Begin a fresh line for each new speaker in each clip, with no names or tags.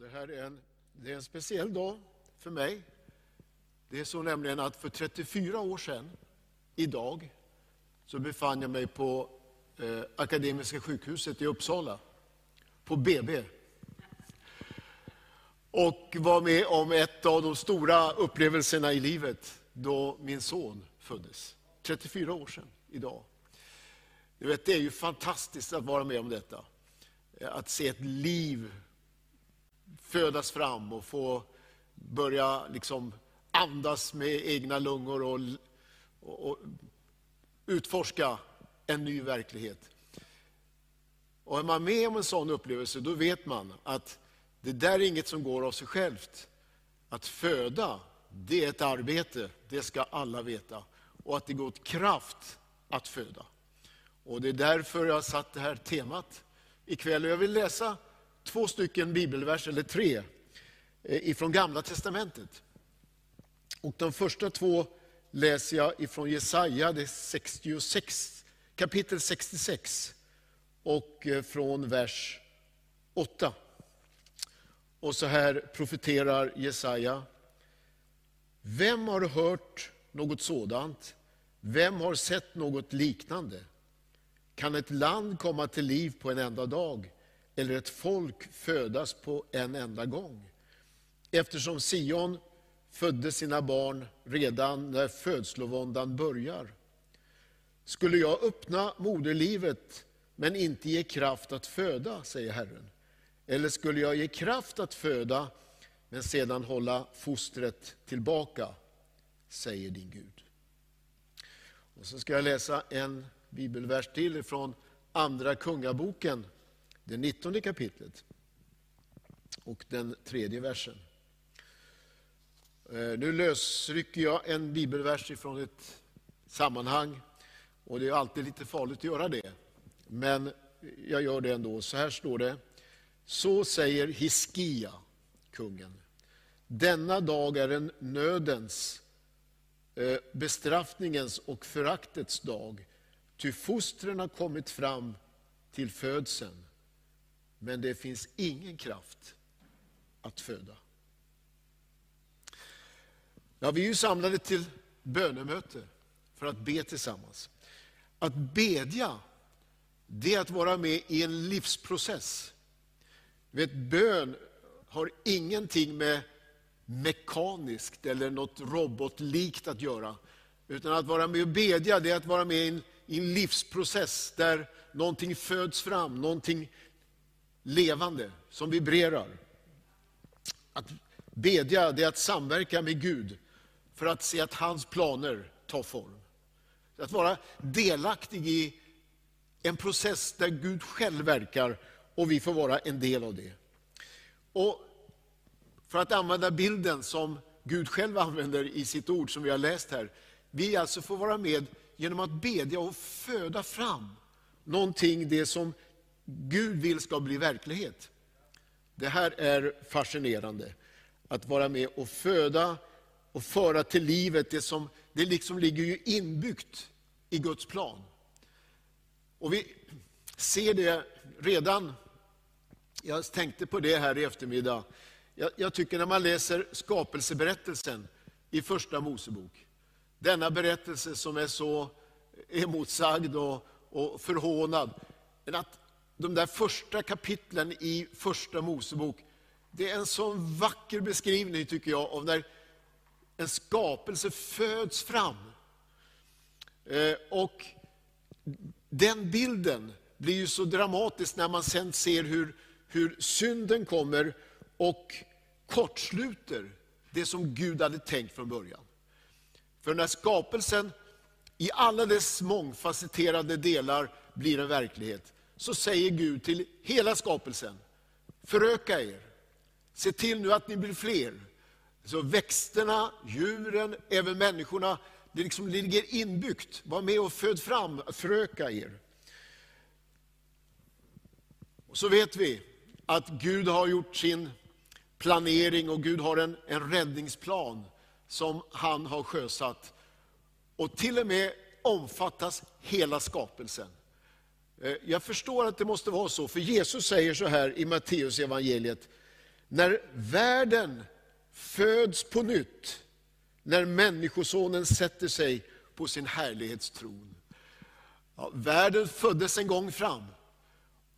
det här är en, det är en speciell dag för mig. Det är så nämligen att för 34 år sedan, idag, så befann jag mig på eh, Akademiska sjukhuset i Uppsala, på BB. Och var med om ett av de stora upplevelserna i livet, då min son föddes. 34 år sedan, idag. Du vet, det är ju fantastiskt att vara med om detta. Eh, att se ett liv födas fram och få börja liksom andas med egna lungor och, och, och utforska en ny verklighet. Och är man med om en sån upplevelse, då vet man att det där är inget som går av sig självt. Att föda, det är ett arbete, det ska alla veta. Och att det går åt kraft att föda. Och det är därför jag har satt det här temat ikväll. Jag vill läsa två stycken bibelverser, eller tre, eh, ifrån Gamla Testamentet. Och de första två läser jag ifrån Jesaja, det 66, kapitel 66, och eh, från vers 8. Och så här profeterar Jesaja. Vem har hört något sådant? Vem har sett något liknande? Kan ett land komma till liv på en enda dag? Eller ett folk födas på en enda gång. Eftersom Sion födde sina barn redan när födslovåndan börjar. Skulle jag öppna moderlivet men inte ge kraft att föda, säger Herren. Eller skulle jag ge kraft att föda men sedan hålla fostret tillbaka, säger din Gud. Och så ska jag läsa en bibelvers till från Andra Kungaboken det 19 kapitlet och den tredje versen. Eh, nu lösrycker jag en bibelvers ifrån ett sammanhang och det är alltid lite farligt att göra det. Men jag gör det ändå. Så här står det. Så säger Hiskia, kungen. Denna dag är en nödens, eh, bestraffningens och föraktets dag. Ty fostren har kommit fram till födseln men det finns ingen kraft att föda. Ja, vi är ju samlade till bönemöte för att be tillsammans. Att bedja, det är att vara med i en livsprocess. Vet, bön har ingenting med mekaniskt eller något robotlikt att göra. Utan att vara med och bedja, det är att vara med i en, i en livsprocess där någonting föds fram, någonting levande, som vibrerar. Att bedja, det är att samverka med Gud för att se att hans planer tar form. Att vara delaktig i en process där Gud själv verkar och vi får vara en del av det. Och för att använda bilden som Gud själv använder i sitt ord som vi har läst här. Vi alltså får vara med genom att bedja och föda fram någonting, det som Gud vill ska bli verklighet. Det här är fascinerande. Att vara med och föda och föra till livet det som det liksom ligger ju inbyggt i Guds plan. Och vi ser det redan, jag tänkte på det här i eftermiddag. Jag, jag tycker när man läser skapelseberättelsen i första Mosebok, denna berättelse som är så emotsagd och, och förhånad, men att de där första kapitlen i första Mosebok, det är en sån vacker beskrivning tycker jag av när en skapelse föds fram. Eh, och den bilden blir ju så dramatisk när man sen ser hur, hur synden kommer och kortsluter det som Gud hade tänkt från början. För när skapelsen i alla dess mångfacetterade delar blir en verklighet, så säger Gud till hela skapelsen, föröka er. Se till nu att ni blir fler. Så växterna, djuren, även människorna, det liksom ligger inbyggt. Var med och föd fram, föröka er. Och så vet vi att Gud har gjort sin planering och Gud har en, en räddningsplan som han har sjösatt. Och till och med omfattas hela skapelsen. Eh, jag förstår att det måste vara så, för Jesus säger så här i Matteus evangeliet. När världen föds på nytt, när Människosonen sätter sig på sin härlighetstron. Ja, världen föddes en gång fram,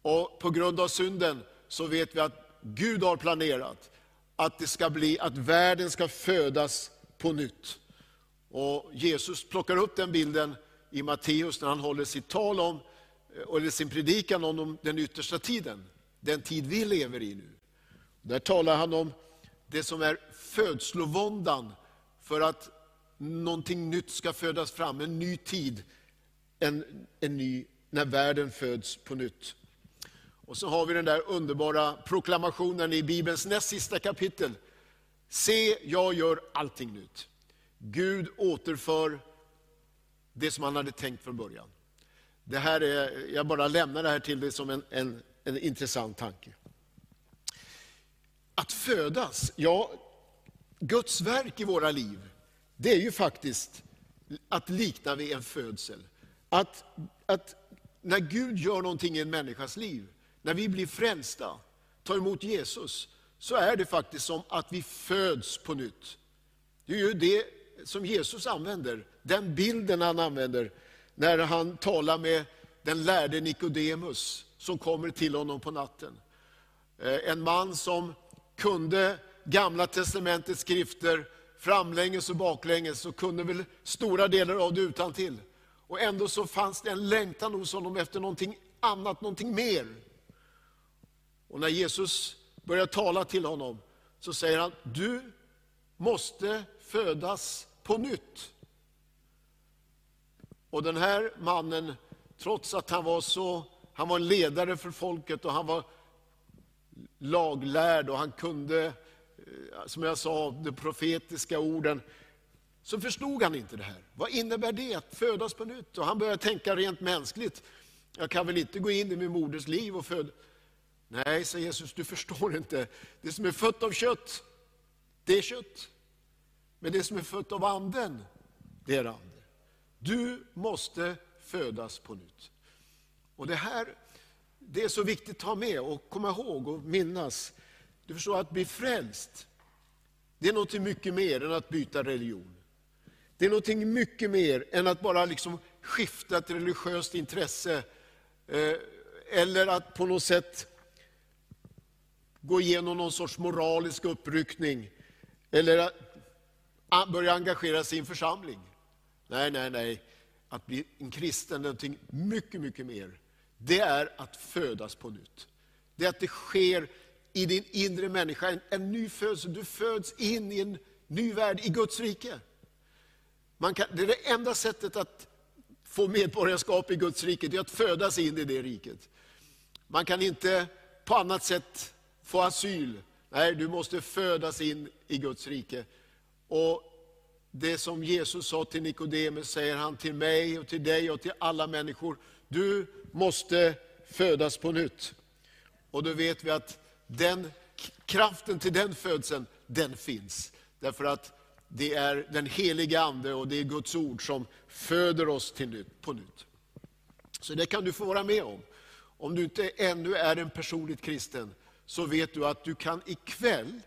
och på grund av synden så vet vi att Gud har planerat att, det ska bli, att världen ska födas på nytt. Och Jesus plockar upp den bilden i Matteus när han håller sitt tal om, Eh, eller sin predikan om den yttersta tiden, den tid vi lever i nu. Där talar han om det som är födslovåndan för att någonting nytt ska födas fram, en ny tid, en, en ny, när världen föds på nytt. Och så har vi den där underbara proklamationen i Bibelns näst sista kapitel. Se, jag gör allting nytt. Gud återför det som han hade tänkt från början. Det här är, jag bara lämnar det här till dig som en, en, en intressant tanke. Att födas, ja, Guds verk i våra liv, det är ju faktiskt att likna vid en födsel. Att, att när Gud gör någonting i en människas liv, när vi blir frälsta, tar emot Jesus, så är det faktiskt som att vi föds på nytt. Det är ju det som Jesus använder, den bilden han använder när han talar med den lärde Nikodemus som kommer till honom på natten. Eh, en man som kunde Gamla testamentets skrifter framlänges och baklänges och kunde väl stora delar av det utan till. Och ändå så fanns det en längtan hos honom efter någonting annat, någonting mer. Och när Jesus börjar tala till honom så säger han, du måste födas på nytt. Och den här mannen, trots att han var så, han var ledare för folket och han var laglärd och han kunde, eh, som jag sa, de profetiska orden, så förstod han inte det här. Vad innebär det att födas på nytt? Och han började tänka rent mänskligt. Jag kan väl inte gå in i min moders liv och föda... Nej, säger Jesus, du förstår inte. Det som är fött av kött, det är kött. Men det som är fött av anden, det är anden. Du måste födas på nytt. Och det här det är så viktigt att ha med och komma ihåg och minnas. Du förstår, att bli frälst, det är något mycket mer än att byta religion. Det är något mycket mer än att bara liksom skifta ett religiöst intresse, eh, eller att på något sätt gå igenom någon sorts moralisk uppryckning, eller börja engagera sig i en församling. Nej, nej, nej. Att bli en kristen är någonting mycket, mycket mer. Det är att födas på nytt. Det är att det sker i din inre människa, en, en ny födsel. Du föds in i en ny värld, i Guds rike. Man kan, det är det enda sättet att få medborgarskap i Guds rike, det är att födas in i det riket. Man kan inte på annat sätt få asyl. Nej, du måste födas in i Guds rike. Och det som Jesus sa till Nikodemus säger han till mig och till dig och till alla människor. Du måste födas på nytt. Och då vet vi att den kraften till den födseln, den finns. Därför att det är den heliga Ande och det är Guds ord som föder oss till nytt, på nytt. Så det kan du få vara med om. Om du inte ännu är en personligt kristen, så vet du att du kan ikväll,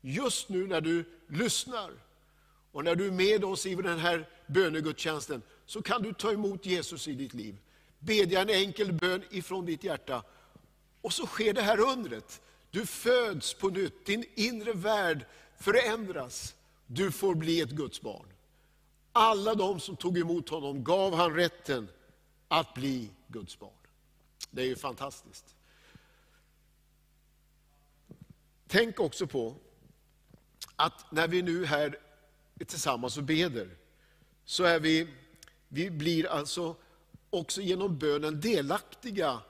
just nu när du lyssnar, och när du är med oss i den här bönegudstjänsten, så kan du ta emot Jesus i ditt liv. Bedja en enkel bön ifrån ditt hjärta. Och så sker det här undret. Du föds på nytt, din inre värld förändras. Du får bli ett Guds barn. Alla de som tog emot honom gav han rätten att bli Guds barn. Det är ju fantastiskt. Tänk också på att när vi nu här tillsammans och beder, så är vi, vi blir alltså också genom bönen delaktiga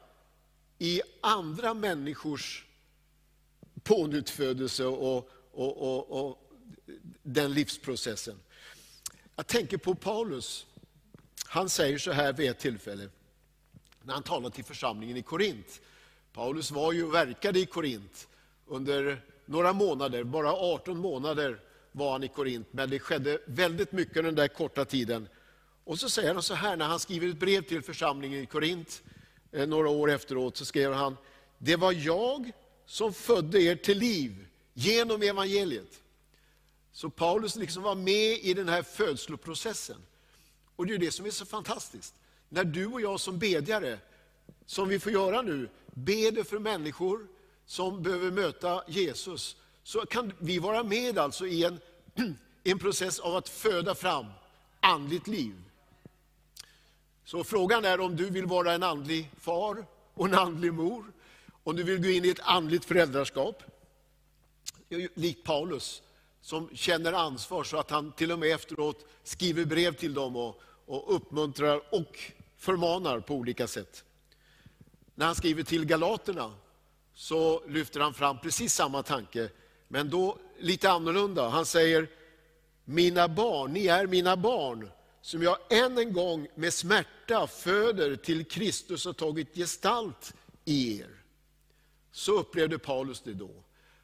i andra människors pånyttfödelse och, och, och, och den livsprocessen. Jag tänker på Paulus. Han säger så här vid ett tillfälle, när han talar till församlingen i Korint. Paulus var ju verkade i Korint under några månader, bara 18 månader var han i Korint, men det skedde väldigt mycket den där korta tiden. Och så säger han så här, när han skriver ett brev till församlingen i Korint, eh, några år efteråt, så skriver han, det var jag som födde er till liv genom evangeliet. Så Paulus liksom var med i den här födsloprocessen. Och det är det som är så fantastiskt. När du och jag som bedjare, som vi får göra nu, beder för människor som behöver möta Jesus, så kan vi vara med alltså i en, en process av att föda fram andligt liv. Så frågan är om du vill vara en andlig far och en andlig mor, om du vill gå in i ett andligt föräldraskap, likt Paulus, som känner ansvar så att han till och med efteråt skriver brev till dem och, och uppmuntrar och förmanar på olika sätt. När han skriver till galaterna så lyfter han fram precis samma tanke, men då lite annorlunda. Han säger, mina barn, ni är mina barn, som jag än en gång med smärta föder till Kristus har tagit gestalt i er. Så upplevde Paulus det då.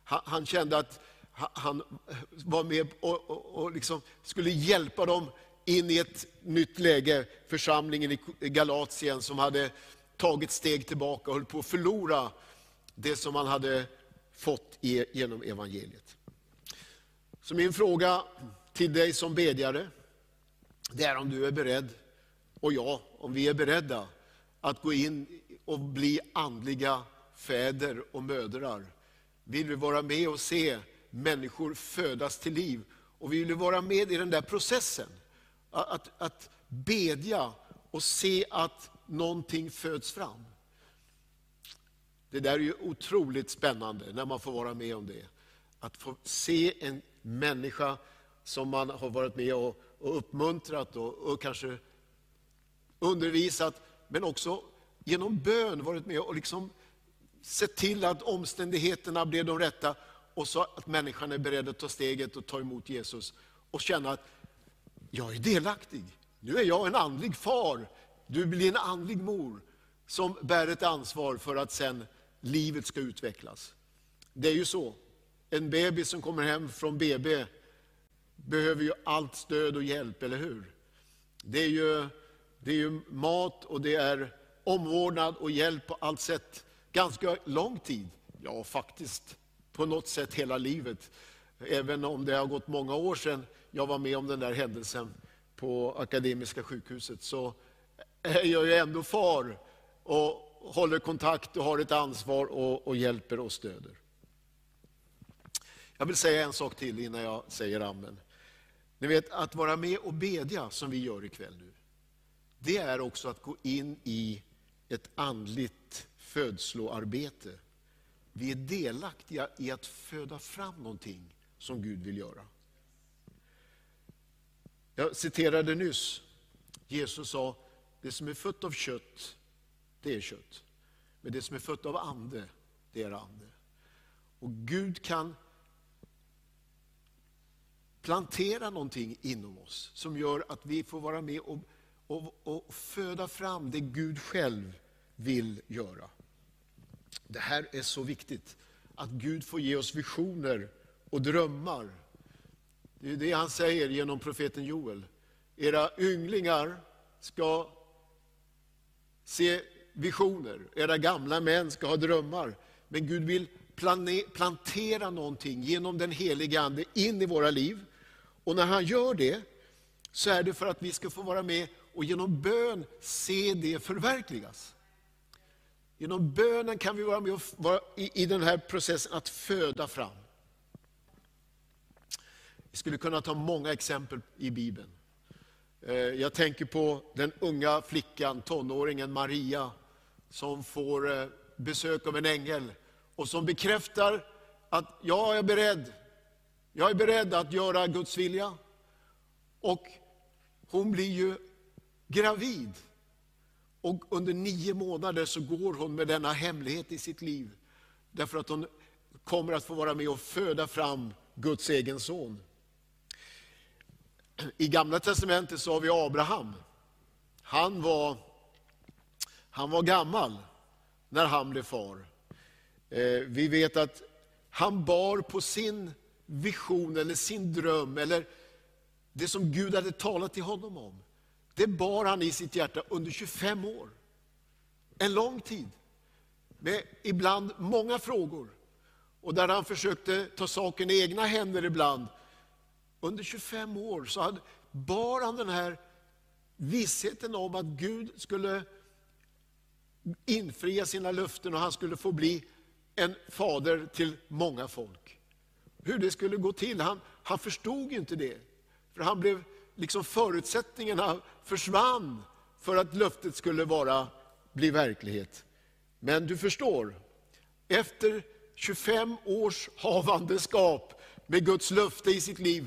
Han, han kände att han var med och, och, och liksom skulle hjälpa dem in i ett nytt läge, församlingen i Galatien som hade tagit steg tillbaka och höll på att förlora det som man hade fått genom evangeliet. Så min fråga till dig som bedjare, det är om du är beredd, och jag, om vi är beredda att gå in och bli andliga fäder och mödrar. Vill vi vara med och se människor födas till liv. Och vi vill vara med i den där processen. Att, att bedja och se att någonting föds fram. Det där är ju otroligt spännande när man får vara med om det. Att få se en människa som man har varit med och, och uppmuntrat och, och kanske undervisat, men också genom bön varit med och liksom sett till att omständigheterna blev de rätta och så att människan är beredd att ta steget och ta emot Jesus och känna att jag är delaktig. Nu är jag en andlig far, du blir en andlig mor som bär ett ansvar för att sen livet ska utvecklas. Det är ju så. En bebis som kommer hem från BB behöver ju allt stöd och hjälp, eller hur? Det är ju, det är ju mat och det är omvårdnad och hjälp på allt sätt. Ganska lång tid. Ja, faktiskt på något sätt hela livet. Även om det har gått många år sedan jag var med om den där händelsen på Akademiska sjukhuset, så är jag ju ändå far och håller kontakt och har ett ansvar och, och hjälper och stöder. Jag vill säga en sak till innan jag säger amen. Ni vet, att vara med och bedja, som vi gör ikväll nu, det är också att gå in i ett andligt födsloarbete. Vi är delaktiga i att föda fram någonting som Gud vill göra. Jag citerade nyss, Jesus sa, det som är fött av kött, det är kött. Men det som är fött av ande, det är ande. Och Gud kan plantera någonting inom oss som gör att vi får vara med och, och, och föda fram det Gud själv vill göra. Det här är så viktigt, att Gud får ge oss visioner och drömmar. Det är det han säger genom profeten Joel. Era ynglingar ska se visioner, era gamla män ska ha drömmar. Men Gud vill plantera någonting genom den heliga Ande in i våra liv. Och när han gör det, så är det för att vi ska få vara med och genom bön se det förverkligas. Genom bönen kan vi vara med och vara i, i den här processen att föda fram. Vi skulle kunna ta många exempel i Bibeln. Eh, jag tänker på den unga flickan, tonåringen Maria, som får eh, besök av en ängel och som bekräftar att jag är beredd, jag är beredd att göra Guds vilja. Och hon blir ju gravid. Och under nio månader så går hon med denna hemlighet i sitt liv. Därför att hon kommer att få vara med och föda fram Guds egen son. I Gamla Testamentet så har vi Abraham. Han var, han var gammal när han blev far. Eh, vi vet att han bar på sin vision eller sin dröm, eller det som Gud hade talat till honom om. Det bar han i sitt hjärta under 25 år. En lång tid. Med ibland många frågor. och där han försökte ta saken i egna händer ibland. Under 25 år så hade, bar han den här vissheten om att Gud skulle infria sina löften och han skulle få bli en fader till många folk. Hur det skulle gå till, han, han förstod inte det. För han blev, liksom förutsättningarna försvann för att löftet skulle vara, bli verklighet. Men du förstår, efter 25 års havandeskap med Guds löfte i sitt liv,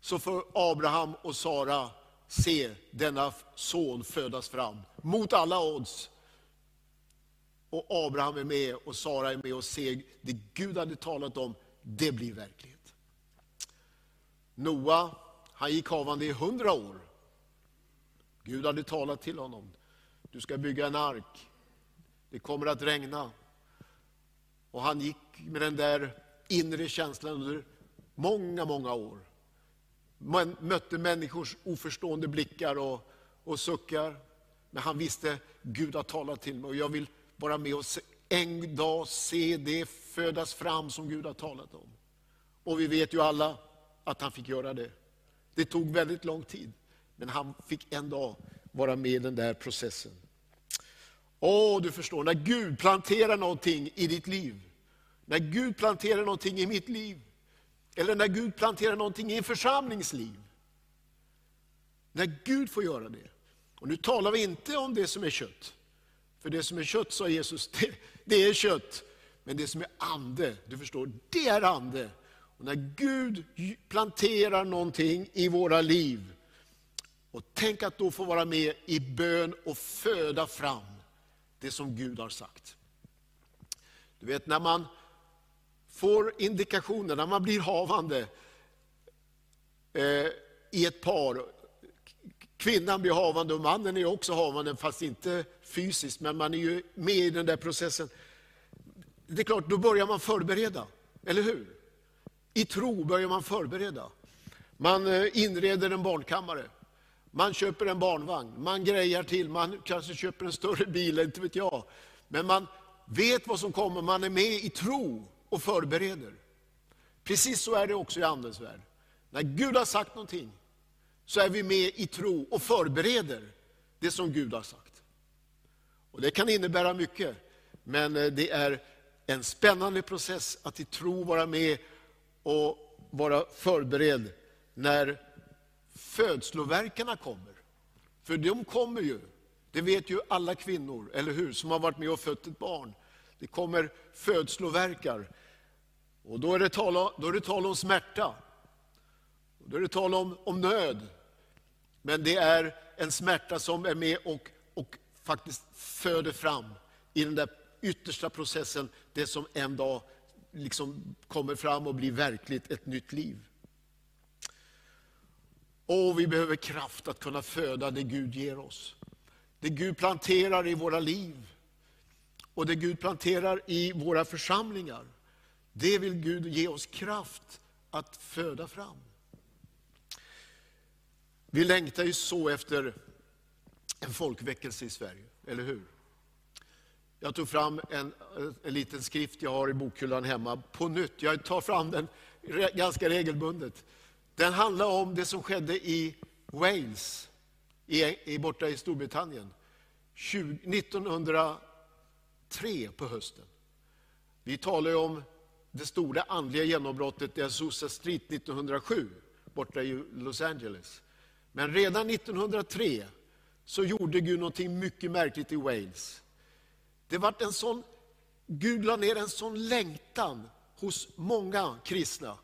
så får Abraham och Sara se denna son födas fram, mot alla odds. Och Abraham är med och Sara är med och ser det Gud hade talat om, det blir verklighet. Noa, han gick havande i hundra år. Gud hade talat till honom, du ska bygga en ark, det kommer att regna. Och han gick med den där inre känslan under många, många år. Man mötte människors oförstående blickar och, och suckar. Men han visste, Gud har talat till mig och jag vill vara med och en dag se det födas fram som Gud har talat om. Och vi vet ju alla att han fick göra det. Det tog väldigt lång tid, men han fick en dag vara med i den där processen. Åh, du förstår, när Gud planterar någonting i ditt liv, när Gud planterar någonting i mitt liv, eller när Gud planterar någonting i en församlingsliv. När Gud får göra det. Och nu talar vi inte om det som är kött. För det som är kött, sa Jesus, det, det är kött. Men det som är ande, du förstår, det är ande. Och när Gud planterar någonting i våra liv, och tänk att då få vara med i bön och föda fram det som Gud har sagt. Du vet när man får indikationer, när man blir havande eh, i ett par. Kvinnan blir havande och mannen är också havande, fast inte fysiskt, men man är ju med i den där processen. Det är klart, då börjar man förbereda, eller hur? I tro börjar man förbereda. Man eh, inreder en barnkammare. Man köper en barnvagn, man grejar till, man kanske köper en större bil, inte vet jag. Men man vet vad som kommer, man är med i tro och förbereder. Precis så är det också i Andens värld. När Gud har sagt någonting, så är vi med i tro och förbereder det som Gud har sagt. Och Det kan innebära mycket, men eh, det är en spännande process att i tro vara med och vara förberedd när födsloverkarna kommer. För de kommer ju, det vet ju alla kvinnor, eller hur, som har varit med och fött ett barn. Det kommer födsloverkar. Och då är det tal om, då är det tal om smärta. Då är det tal om, om nöd. Men det är en smärta som är med och, och faktiskt föder fram i den där yttersta processen, det som en dag liksom kommer fram och blir verkligt ett nytt liv. Och vi behöver kraft att kunna föda det Gud ger oss. Det Gud planterar i våra liv. Och det Gud planterar i våra församlingar. Det vill Gud ge oss kraft att föda fram. Vi längtar ju så efter en folkväckelse i Sverige, eller hur? Jag tog fram en, en liten skrift jag har i bokhyllan hemma på nytt. Jag tar fram den ganska regelbundet. Den handlar om det som skedde i Wales, i, i, borta i Storbritannien, 20, 1903 på hösten. Vi talar ju om det stora andliga genombrottet i Azusa Street 1907, borta i Los Angeles. Men redan 1903 så gjorde Gud någonting mycket märkligt i Wales. Det var en sån, Gud la ner en sån längtan hos många kristna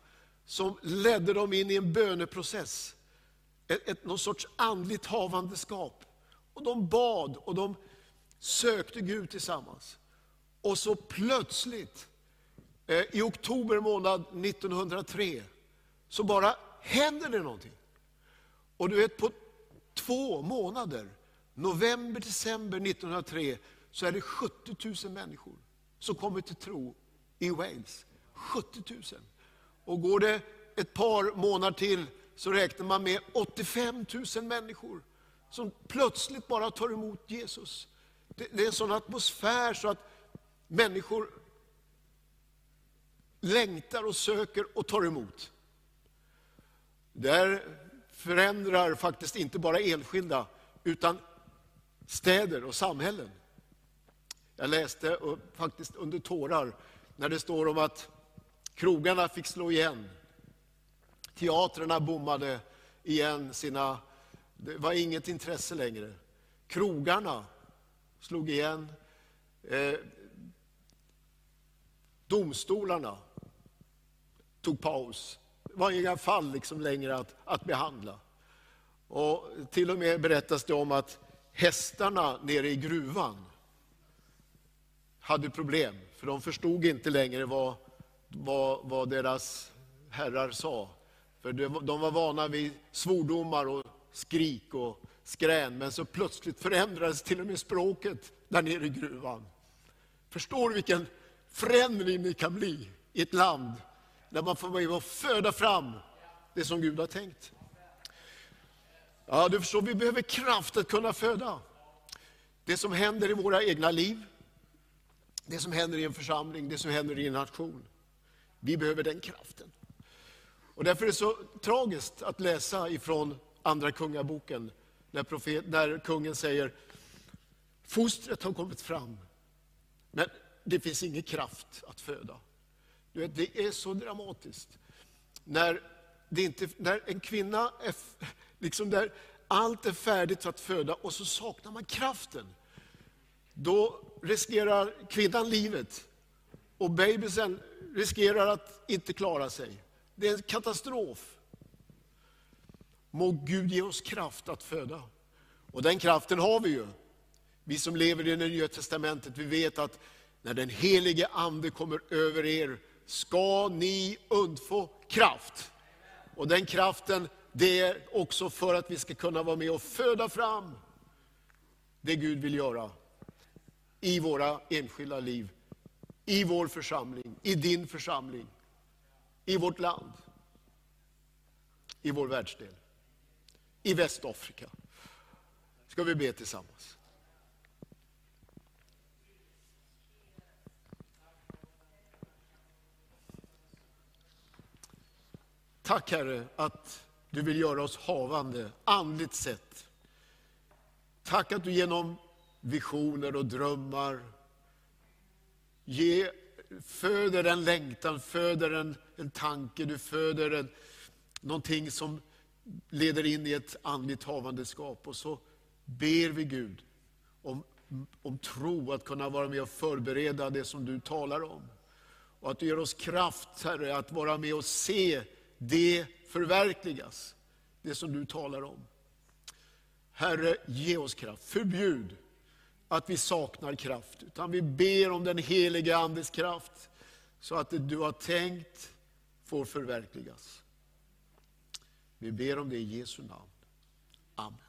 som ledde dem in i en böneprocess. Ett, ett, någon sorts andligt havandeskap. Och de bad och de sökte Gud tillsammans. Och så plötsligt, eh, i oktober månad 1903, så bara händer det någonting. Och du vet, på två månader, november, december 1903, så är det 70 000 människor som kommer till tro i Wales. 70 000. Och går det ett par månader till så räknar man med 85 000 människor som plötsligt bara tar emot Jesus. Det, det är en sån atmosfär så att människor längtar och söker och tar emot. Där förändrar faktiskt inte bara enskilda, utan städer och samhällen. Jag läste faktiskt under tårar när det står om att krogarna fick slå igen. Teatrarna bommade igen sina... Det var inget intresse längre. Krogarna slog igen. Eh, domstolarna tog paus. Det var inga fall liksom längre att, att behandla. Och till och med berättas det om att hästarna nere i gruvan hade problem, för de förstod inte längre vad, vad, vad deras herrar sa. För de var vana vid svordomar och skrik och skrän, men så plötsligt förändrades till och med språket där nere i gruvan. Förstår du vilken förändring det kan bli i ett land där man får vara med och föda fram det som Gud har tänkt. Ja, du förstår, vi behöver kraft att kunna föda. Det som händer i våra egna liv, det som händer i en församling, det som händer i en nation. Vi behöver den kraften. Och därför är det så tragiskt att läsa ifrån Andra Kungaboken, när, profet, när kungen säger, fostret har kommit fram, men det finns ingen kraft att föda. Du vet, det är så dramatiskt. När, det inte, när en kvinna, är, liksom där allt är färdigt för att föda och så saknar man kraften. Då riskerar kvinnan livet och bebisen riskerar att inte klara sig. Det är en katastrof. Må Gud ge oss kraft att föda. Och den kraften har vi ju. Vi som lever i det nya testamentet, vi vet att när den helige Ande kommer över er, ska ni undfå kraft. Och den kraften, det är också för att vi ska kunna vara med och föda fram det Gud vill göra i våra enskilda liv, i vår församling, i din församling, i vårt land, i vår världsdel, i Västafrika. Ska vi be tillsammans? Tack Herre att du vill göra oss havande, andligt sett. Tack att du genom visioner och drömmar ge, föder en längtan, föder en, en tanke, du föder en, någonting som leder in i ett andligt havandeskap. Och så ber vi Gud om, om tro, att kunna vara med och förbereda det som du talar om. Och att du ger oss kraft, Herre, att vara med och se det förverkligas, det som du talar om. Herre, ge oss kraft. Förbjud att vi saknar kraft, utan vi ber om den helige Andes kraft, så att det du har tänkt får förverkligas. Vi ber om det i Jesu namn. Amen.